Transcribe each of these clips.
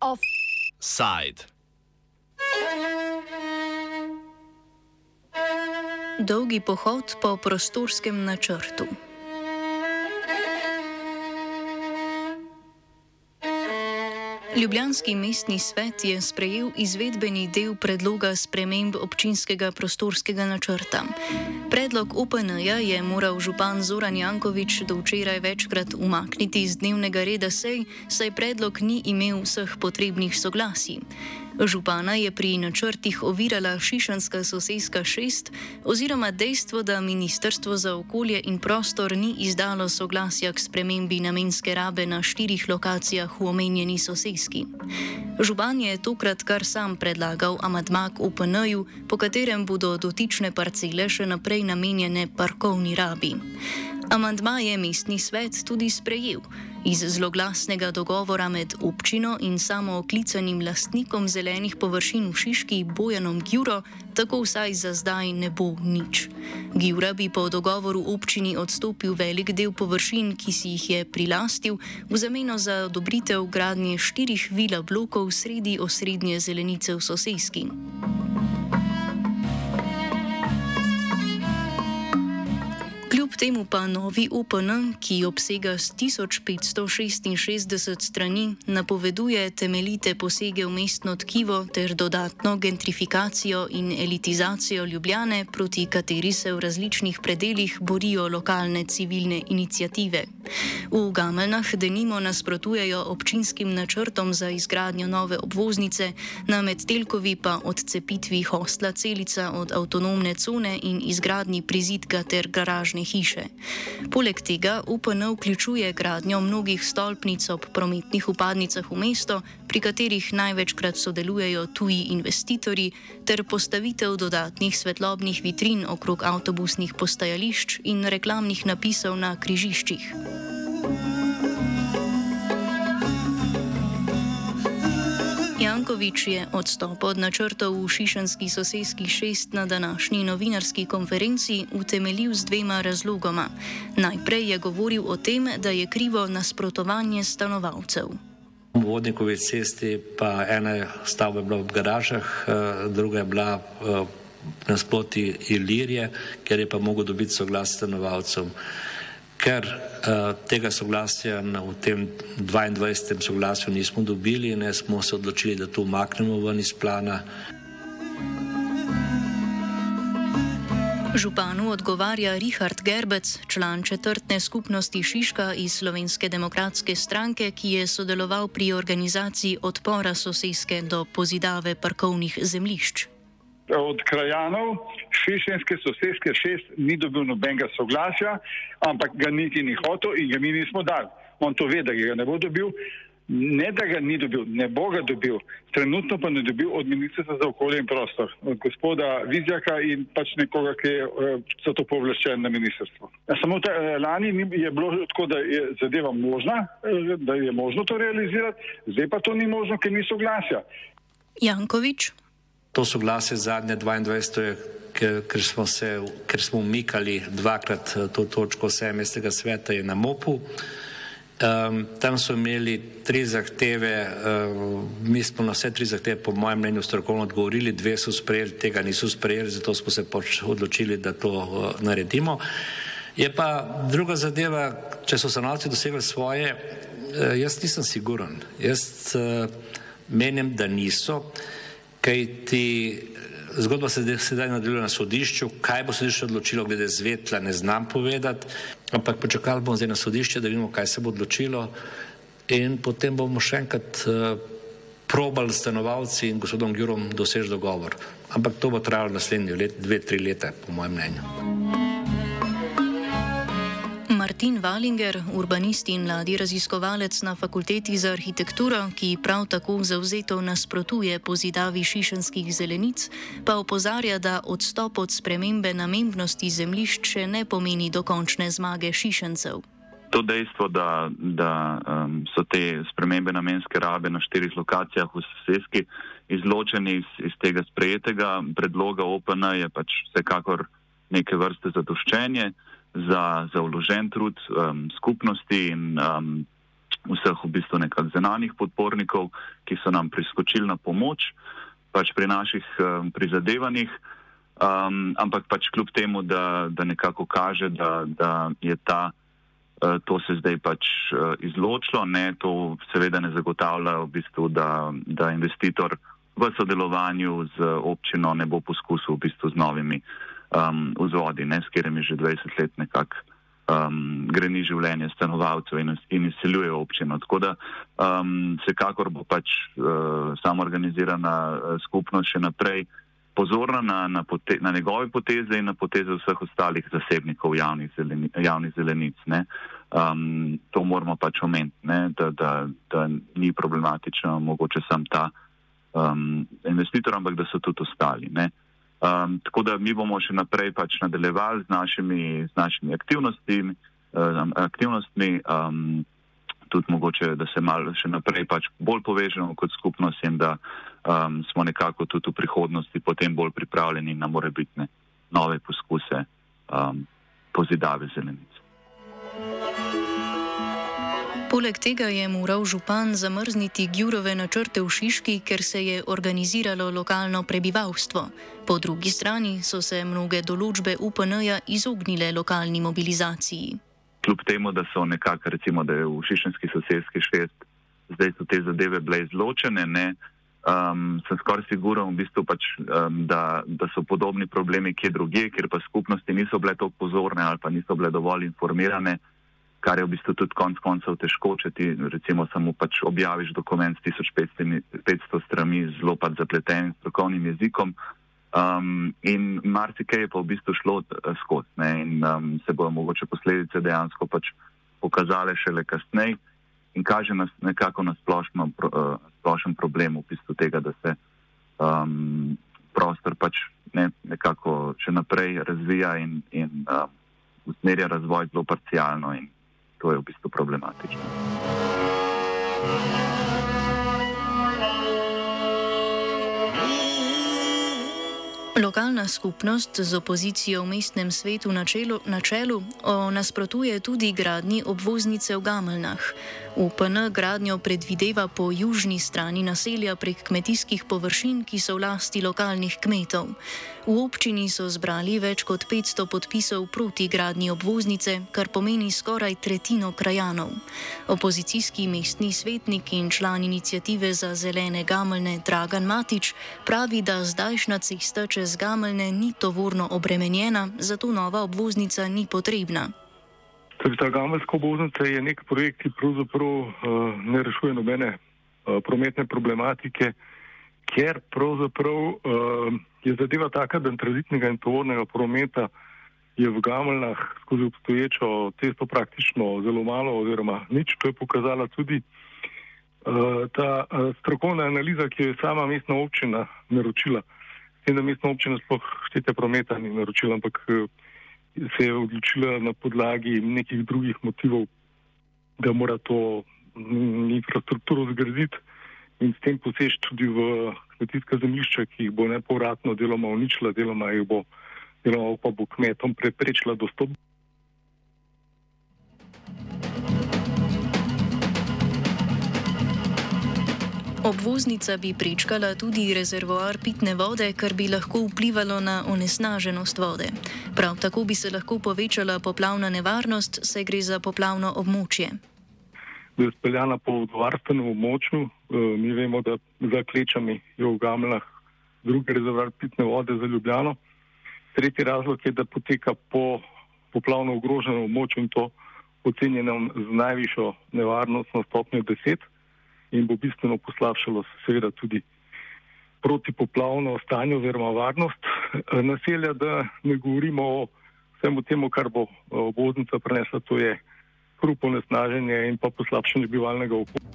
Offside. Dolgi pohod po prostorskem načrtu. Ljubljanski mestni svet je sprejel izvedbeni del predloga sprememb občinskega prostorskega načrta. Predlog OPN-ja je moral župan Zoran Jankovič do včeraj večkrat umakniti iz dnevnega reda sej, saj predlog ni imel vseh potrebnih soglasij. Župana je pri načrtih ovirala Šišanska sosedska šest oziroma dejstvo, da Ministrstvo za okolje in prostor ni izdalo soglasja k spremembi namenske rabe na štirih lokacijah v omenjeni sosedski. Župan je tokrat kar sam predlagal amadmak UPN-ju, po katerem bodo dotične parcele še naprej namenjene parkovni rabi. Amandma je mestni svet tudi sprejel. Iz zloglasnega dogovora med občino in samooklicanim lastnikom zelenih površin v Šiški Bojanom Gjuro tako vsaj za zdaj ne bo nič. Gjura bi po dogovoru občini odstopil velik del površin, ki si jih je prilastil, v zameno za odobritev gradnje štirih vila blokov sredi osrednje zelenice v soseski. Kljub temu pa novi UPN, ki obsega 1566 strani, napoveduje temeljite posege v mestno tkivo ter dodatno gentrifikacijo in elitizacijo Ljubljane, proti kateri se v različnih predeljih borijo lokalne civilne inicijative. V Gameljnah denimo nasprotujejo občinskim načrtom za izgradnjo nove obvoznice, na Medtelkovi pa odcepitvi hostla celica od avtonomne cone in izgradnji prizidka ter garažne hiše. Poleg tega UPN vključuje gradnjo mnogih stolpnic ob prometnih upadnicah v mesto, pri katerih največkrat sodelujejo tuji investitorji, ter postavitev dodatnih svetlobnih vitrin okrog avtobusnih postajališč in reklamnih napisov na križiščih. Jankovič je odstop od načrtov v Šišanski sosedski šest na današnji novinarski konferenci utemeljil z dvema razlogoma. Najprej je govoril o tem, da je krivo nasprotovanje stanovalcev. V vodnikovi cesti pa ena stavba je bila v garažah, eh, druga je bila eh, nasproti Ilirije, ker je pa mogel dobiti soglas stanovalcev. Ker uh, tega soglasja v tem 22. soglasju nismo dobili, ne smo se odločili, da to umaknemo ven iz plana. Županu odgovarja Richard Gerbec, član četrtne skupnosti Šiška iz Slovenske demokratske stranke, ki je sodeloval pri organizaciji odpora sosedske do pozidave parkovnih zemlišč od krajanov Šišenske sosedske šest ni dobil nobenega soglasja, ampak ga niti ni hotel in ga mi nismo dali. On to ve, da ga ne bo dobil. Ne, da ga ni dobil, ne bo ga dobil. Trenutno pa ne dobil od ministrstva za okolje in prostor, od gospoda Vizjaka in pač nekoga, ki je za to povlaščen na ministrstvu. Samo ta, eh, lani je bilo tako, da je zadeva možna, eh, da je možno to realizirati, zdaj pa to ni možno, ker ni soglasja. Jankovič. To soglasje zadnje 22. Ker, ker, smo se, ker smo umikali dvakrat eh, to točko 17. sveta je na MOP-u. Um, tam so imeli tri zahteve, um, mi smo na vse tri zahteve po mojem mnenju strokovno odgovorili, dve so sprejeli, tega niso sprejeli, zato smo se pač odločili, da to uh, naredimo. Je pa druga zadeva, če so stanovalci dosegli svoje, uh, jaz nisem siguren. Jaz uh, menim, da niso. Uh, kaj ti zgodba se sedaj nadaljuje na sodišču, kaj bo sodišče odločilo glede zvetla, ne znam povedati, ampak počakali bomo zdaj na sodišče, da vidimo, kaj se bo odločilo in potem bomo še enkrat uh, probali stanovalci in gospodom Gjurom doseči dogovor. Ampak to bo trajalo naslednji let, dve, tri leta, po mojem mnenju. Martin Valinger, urbanist in mladi raziskovalec na fakulteti za arhitekturo, ki prav tako zauzeto nasprotuje pozidavi šišenskih zelenic, pa opozarja, da odstop od spremembe namembnosti zemljišč še ne pomeni dokončne zmage šišencev. To dejstvo, da, da um, so te spremembe namenske rabe na štirih lokacijah v sosedski izločeni iz, iz tega sprejetega predloga OPN, je pač vsekakor neke vrste zadoščenje za, za vložen trud um, skupnosti in um, vseh v bistvu nekak zenanih podpornikov, ki so nam priskočili na pomoč pač pri naših um, prizadevanjih. Um, ampak pač kljub temu, da, da nekako kaže, da, da je ta, uh, to se zdaj pač uh, izločilo, ne, to seveda ne zagotavlja v bistvu, da, da investitor v sodelovanju z občino ne bo poskusil v bistvu z novimi um, vzvodi, ne, s katerimi že 20 let nekako um, greni življenje stanovalcev in, in izseljuje občino. Tako da um, vsekakor bo pač uh, samo organizirana uh, skupnost še naprej pozorna na, na, pote, na njegove poteze in na poteze vseh ostalih zasebnikov javnih, zeleni, javnih zelenic. Um, to moramo pač omeniti, da, da, da ni problematično mogoče sam ta um, investitor, ampak da so tudi ostali. Ne? Um, tako da mi bomo še naprej pač nadaljevali z našimi, z našimi aktivnostmi, um, aktivnostmi um, tudi mogoče, da se malo še naprej pač bolj povežemo kot skupnost in da um, smo nekako tudi v prihodnosti potem bolj pripravljeni na morebitne nove poskuse um, pozidave zelenice. Poleg tega je moral župan zamrzniti Gjurove načrte v Šiški, ker se je organiziralo lokalno prebivalstvo. Po drugi strani so se mnoge določbe UPN-ja izognile lokalni mobilizaciji. Kljub temu, da so nekako, recimo, da je v Šišenski sosedski šest, zdaj so te zadeve bile izločene, ne, um, sem skoraj siguren, v bistvu pač, um, da, da so podobni problemi kje drugje, ker pa skupnosti niso bile tako pozorne ali pa niso bile dovolj informirane kar je v bistvu tudi konec koncev težko, če ti recimo samo pač objaviš dokument s 1500 strani z zelo pač zapletenim strokovnim jezikom. Um, in marsikaj je pa v bistvu šlo uh, skozi in um, se bodo mogoče posledice dejansko pač pokazale šele kasneje in kaže nas nekako na splošno, uh, splošen problem v bistvu tega, da se um, prostor pač ne, nekako še naprej razvija in, in uh, usmerja razvoj zelo parcialno in to je v bistvu problematično. Lokalna skupnost z opozicijo v mestnem svetu na čelu, na čelu nasprotuje tudi gradni obvoznice v Gameljnah. UPN gradnjo predvideva po južni strani naselja prek kmetijskih površin, ki so v lasti lokalnih kmetov. V občini so zbrali več kot 500 podpisov proti gradnji obvoznice, kar pomeni skoraj tretjino krajanov. Opozicijski mestni svetnik in član inicijative za zelene gameljne Dragan Matič pravi, da zdajšnja cesta čez gameljne ni tovorno obremenjena, zato nova obvoznica ni potrebna. Torej, ta gameljska obvoznica je nek projekt, ki pravzaprav uh, ne rešuje nobene uh, prometne problematike, ker pravzaprav uh, je zadeva taka, da tranzitnega in tovornega prometa je v gameljnah skozi obstoječo cesto praktično zelo malo oziroma nič. To je pokazala tudi uh, ta uh, strokovna analiza, ki jo je sama mestna občina naročila. S tem, da mestna občina sploh štete prometa ni naročila, ampak uh, se je odločila na podlagi nekih drugih motivov, da mora to mm, infrastrukturo zgraditi in s tem posež tudi v kmetijska zemljišča, ki jih bo nepovratno deloma uničila, deloma jih bo, deloma pa bo kmetom preprečila dostop. Obvoznica bi prečkala tudi rezervoar pitne vode, kar bi lahko vplivalo na onesnaženost vode. Prav tako bi se lahko povečala poplavna nevarnost, saj gre za poplavno območje. Je speljana po varstvenem območju. E, mi vemo, da za klečami je v Gamlah drugi rezervoar pitne vode za Ljubljano. Tretji razlog je, da poteka po poplavno ogroženem območju in to ocenjenem z najvišjo nevarnostno stopnjo 10 in bo bistveno poslabšalo seveda tudi protipoplavno stanje oziroma varnost eh, naselja, da ne govorimo o vsemu temu, kar bo eh, obvoznica prenesla, to je hrupo nesnaženje in pa poslabšanje bivalnega okolja.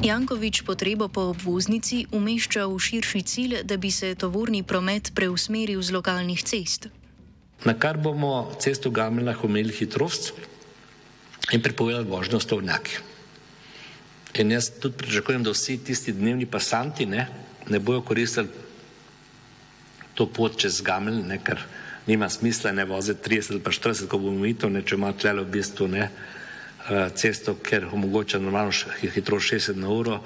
Jankovič potrebo po obvoznici umešča v širši cilj, da bi se tovorni promet preusmeril z lokalnih cest. Na kar bomo cesto Gameljah omejili hitrost in prepovedali vožnjo s tovnjaki. In jaz tudi pričakujem, da vsi tisti dnevni pasanti ne, ne bojo koristili to pot čez Gamel, ne, ker nima smisla ne voziti 30 ali pa 40, ko bomo to, ne, če ima tlele v bistvu ne, uh, cesto, ker omogoča normalno hitrost 60 na uro,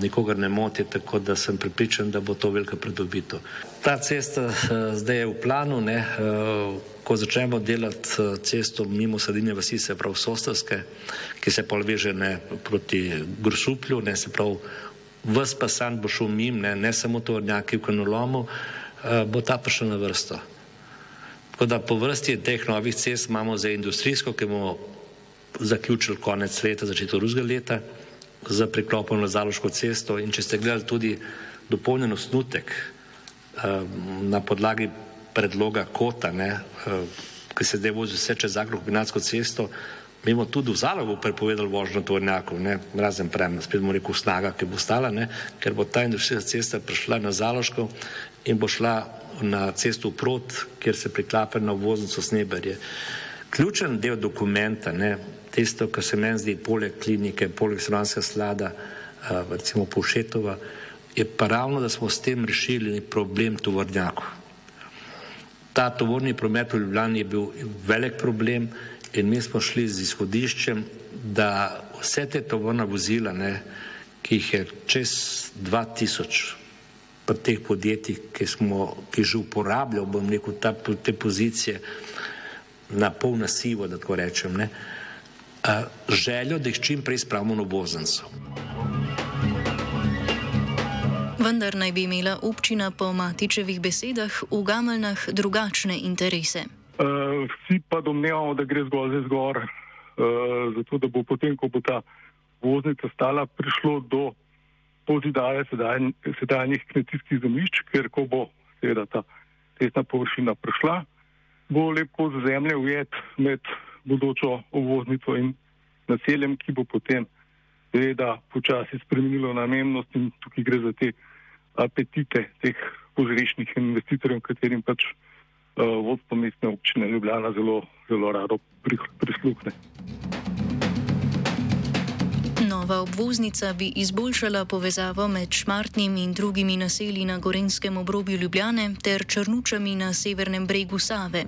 nikogar ne moti, tako da sem pripričan, da bo to velika pridobitev. Ta cesta uh, zdaj je v planu, ne, uh, ko začnemo delati cesto mimo Sadine vasi, se pravi Sostarske, ki se polveže ne proti Grusuplju, ne se pravi ves pasan bo šel mim, ne, ne samo tovornjaki v kanolomu, uh, bo ta prišel na vrsto. Tako da po vrsti teh novih cest imamo za industrijsko, ki bomo zaključili konec leta, začetek drugega leta, za priklopom na zaloško cesto in če ste gledali tudi dopolnjen osnutek um, na podlagi predloga kota, ne, um, ki se zdaj vozi vse čez Zagro kombinatsko cesto, mi bomo tudi v zalogu prepovedali vožnjo tovornjakov, ne, razen prem, spet bomo rekel snaga, ki bo stala, ne, ker bo ta industrijska cesta prišla na zaloško in bo šla na cesto Prot, kjer se priklape na voznico Sneberje. Ključen del dokumenta, ne, tisto, kar se meni zdi poleg klinike, poleg stranska slada, recimo Povšetova, je pa ravno, da smo s tem rešili problem tovornjakov. Ta tovorni promet v Ljubljani je bil velik problem in mi smo šli z izhodiščem, da vse te tovorna vozila, ne, ki jih je čez 2000 pri teh podjetjih, ki, ki že uporabljajo, bom rekel, ta, te pozicije na pol nasivo, da tako rečem, ne, željo, da jih čim prej spravimo na voznico. Vendar naj bi imela občina po Matičevih besedah v Gameljnah drugačne interese. Uh, vsi pa domnevamo, da gre zgolj za zgor, uh, zato da bo potem, ko bo ta voznica stala, prišlo do pozidaje sedajnih kmetijskih zemljišč, ker ko bo seveda ta tesna površina prišla, bo lepo z zemlje ujet med bodočo obvoznico in naseljem, ki bo potem seveda počasi spremenilo namennost in tukaj gre za te apetite teh pozrešnih investitorjev, katerim pač uh, vodstvo mestne občine Ljubljana zelo, zelo rado prisluhne. Nova obvoznica bi izboljšala povezavo med Šmartnim in drugimi naselji na Gorenskem obrobju Ljubljane ter Črnučami na severnem bregu Save.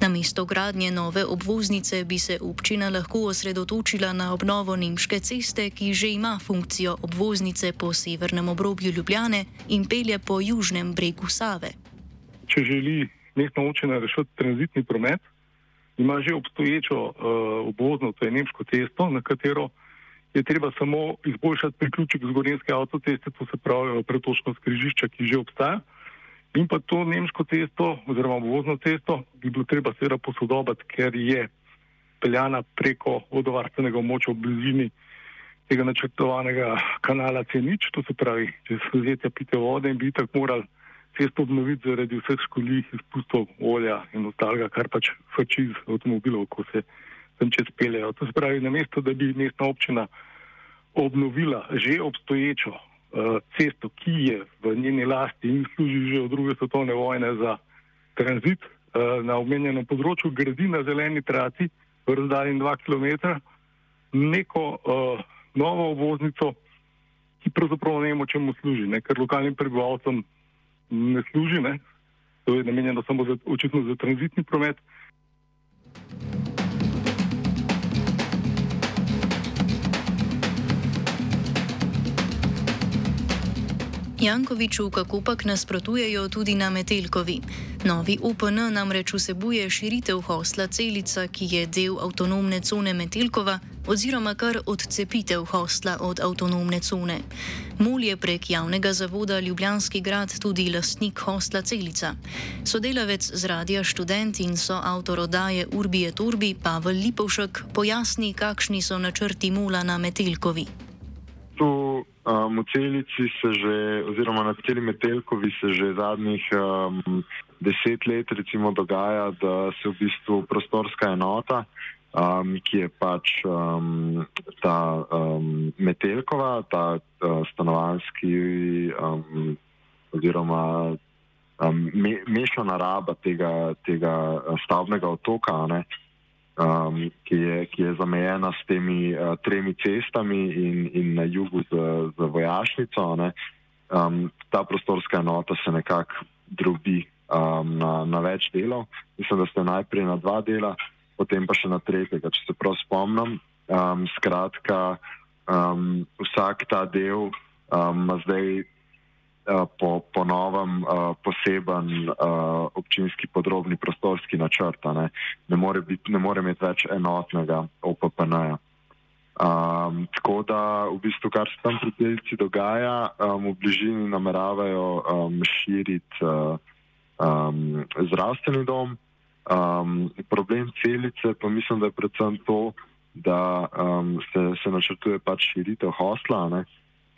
Na mesto gradnje nove obvoznice bi se občina lahko osredotočila na obnovo Nemške ceste, ki že ima funkcijo obvoznice po severnem obrobju Ljubljane in pelje po južnem bregu Save. Če želi mestna občina rešiti tranzitni promet, ima že obstoječo uh, obvozno, to je Nemško cesto, na katero je treba samo izboljšati priključek z Gorenske avtoceste, to se pravi pretočno skrižišča, ki že obstaja. In pa to nemško cesto, oziroma vozno cesto, bi bilo treba seveda posodobiti, ker je peljana preko vodovarstvenega območja v blizini tega načrtovanega kanala C0, to se pravi, če se vzete pite vode in bi tako morali cesto obnoviti zaradi vseh škodljivih izpustov olja in ostalega, kar pač frči iz avtomobilov, ko se tam čez peljejo. To se pravi, namesto da bi mestna občina obnovila že obstoječo uh, cesto, ki je v njeni lasti in služi že od druge svetovne vojne za tranzit uh, na omenjenem področju, gradi na zeleni trati v razdalji 2 km neko uh, novo obvoznico, ki pravzaprav ne vemo, čemu služi, ne? ker lokalnim prebivalcem ne služi, ne? to je namenjeno samo za, očitno za tranzitni promet. Jankoviču kakopak nasprotujejo tudi na Metelkovi. Novi UPN namreč vsebuje širitev hosla celica, ki je del avtonomne cone Metelkova, oziroma kar odcepitev hosla od avtonomne cone. Mul je prek javnega zavoda Ljubljanski grad tudi lastnik hosla celica. Sodelavec z Radia Student in so avtor oddaje Urbije Turbi Pavel Lipovšek pojasni, kakšni so načrti mula na Metelkovi. Um, v celici se že, oziroma na celi Metelkovi se že zadnjih um, deset let recimo dogaja, da se v bistvu prostorska enota, um, ki je pač um, ta um, Metelkova, ta uh, stanovanski um, oziroma um, me, mešana raba tega, tega stavbnega otoka, ne, um, ki, je, ki je zamejena s temi uh, tremi cestami in, in na jugu z, z vojašnico. Um, ta prostorska enota se nekako drobi um, na, na več delov. Mislim, da ste najprej na dva dela, potem pa še na tretjega, če se prav spomnim. Um, skratka, um, vsak ta del um, ima zdaj uh, po, po novem uh, poseben uh, občinski podrobni prostorski načrt. Ne? Ne, more biti, ne more imeti več enotnega OPPN-ja. Um, tako da, v bistvu, kar se tam pri celici dogaja, um, v bližini nameravajo um, širiti uh, um, zdravstveni dom. Um, problem celice pa mislim, da je predvsem to, da um, se, se načrtuje pač širitev hosla, ne,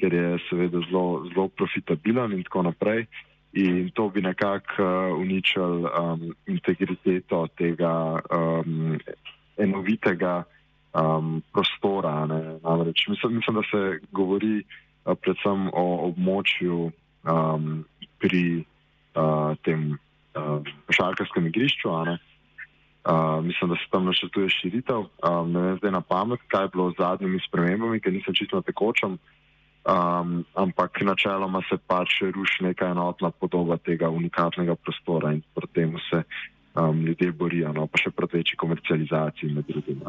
ker je seveda zelo, zelo profitabilen in tako naprej. In to bi nekako uh, uničil um, integriteto tega um, enovitega um, prostora. Namreč, mislim, mislim, da se govori uh, predvsem o območju um, pri uh, tem uh, šalkarskem igrišču. Uh, mislim, da se tam načrtuje širitev. Um, ne vem zdaj na pamet, kaj je bilo z zadnjimi spremembami, ker nisem čisto na tekočem. Um, ampak načeloma se pač ruši neka enotna podoba tega unikatnega prostora in proti temu se um, ljudje borijo, no, pa še proti večji komercializaciji med drugim.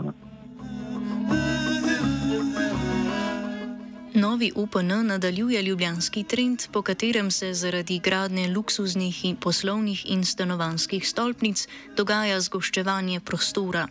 Novi UPN nadaljuje ljubljanski trend, po katerem se zaradi gradnje luksuznih in poslovnih in stanovanskih stolpnic dogaja zgoščevanje prostora.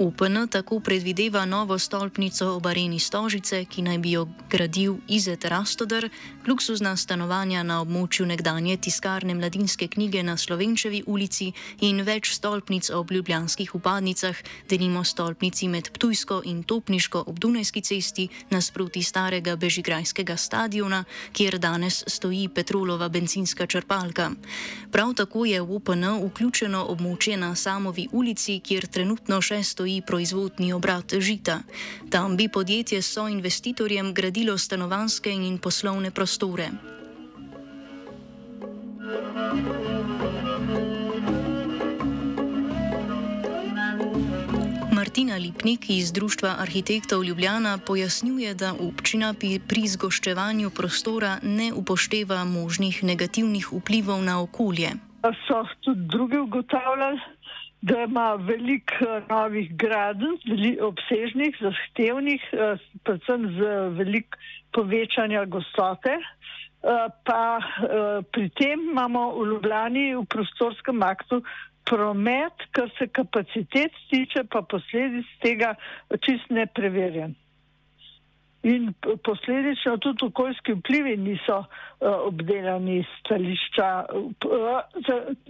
UPN tako predvideva novo stolpnico ob areni Stožice, ki naj bi jo gradil Izet Rastodar, luksuzna stanovanja na območju nekdanje tiskarne mladinske knjige na Slovenčevi ulici in več stolpnic ob ljubljanskih upadnicah, denimo stolpnici med Ptujsko in Topniško ob Dunajski cesti nasproti starega Bežigrajskega stadiona, kjer danes stoji petrolova benzinska črpalka. Prav tako je v UPN vključeno območje na Samovi ulici, kjer trenutno še stoji stoji proizvodni obrat žita. Tam bi podjetje s soinvestitorjem gradilo stanovanske in poslovne prostore. Martina Lipnik iz Društva arhitektov Ljubljana pojasnjuje, da občina pri zgoščevanju prostora ne upošteva možnih negativnih vplivov na okolje. So tudi drugi ugotavljali, da ima veliko eh, novih gradenj, obsežnih, zahtevnih, eh, predvsem z veliko povečanja gostote. Eh, pa pri tem imamo v Ljubljani v prostorskem aktu promet, kar se kapacitet tiče, pa posledic tega čist nepreverjen. In posledično tudi okoljski vplivi niso uh, obdelani stališča uh,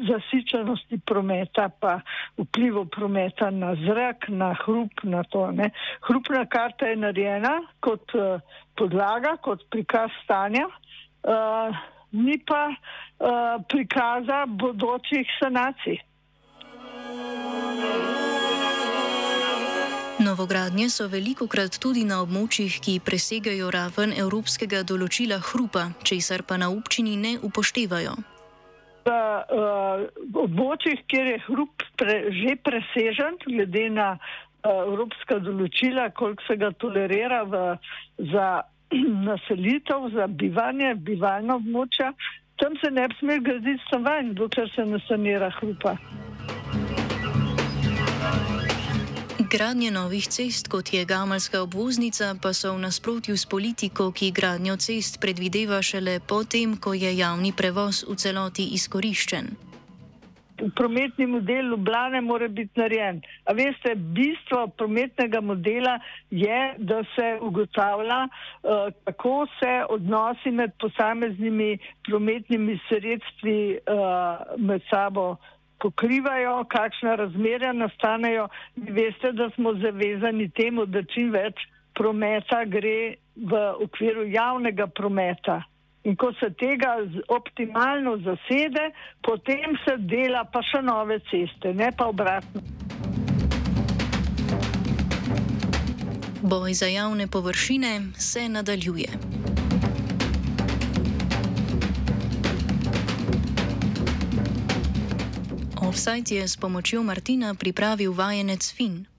zasičenosti prometa, pa vplivov prometa na zrak, na hrup, na to. Ne. Hrupna karta je narejena kot uh, podlaga, kot prikaz stanja, uh, ni pa uh, prikaza bodočih sanacij. Novogradnje so veliko krat tudi na območjih, ki presegajo raven evropskega določila hrupa, česar pa na občini ne upoštevajo. V uh, območjih, kjer je hrup pre, že presežen, glede na uh, evropska določila, koliko se ga tolerira v, za naselitev, za bivanje, bivalno območje, tam se ne bi smel graditi stanovanj, dokler se ne sanira hrupa. Gradnje novih cest, kot je Gamalska obvoznica, pa so v nasprotju s politiko, ki gradnjo cest predvideva šele potem, ko je javni prevoz v celoti izkoriščen. Prometni model Ljubljana mora biti narejen. A veste, bistvo prometnega modela je, da se ugotavlja, uh, kako se odnosi med posameznimi prometnimi sredstvi uh, med sabo pokrivajo, kakšna razmerja nastanejo. Vi veste, da smo zavezani temu, da čim več prometa gre v okviru javnega prometa. In ko se tega optimalno zasede, potem se dela pa še nove ceste, ne pa obratno. Boj za javne površine se nadaljuje. Offside je s pomočjo Martina pripravil vajenec Fin.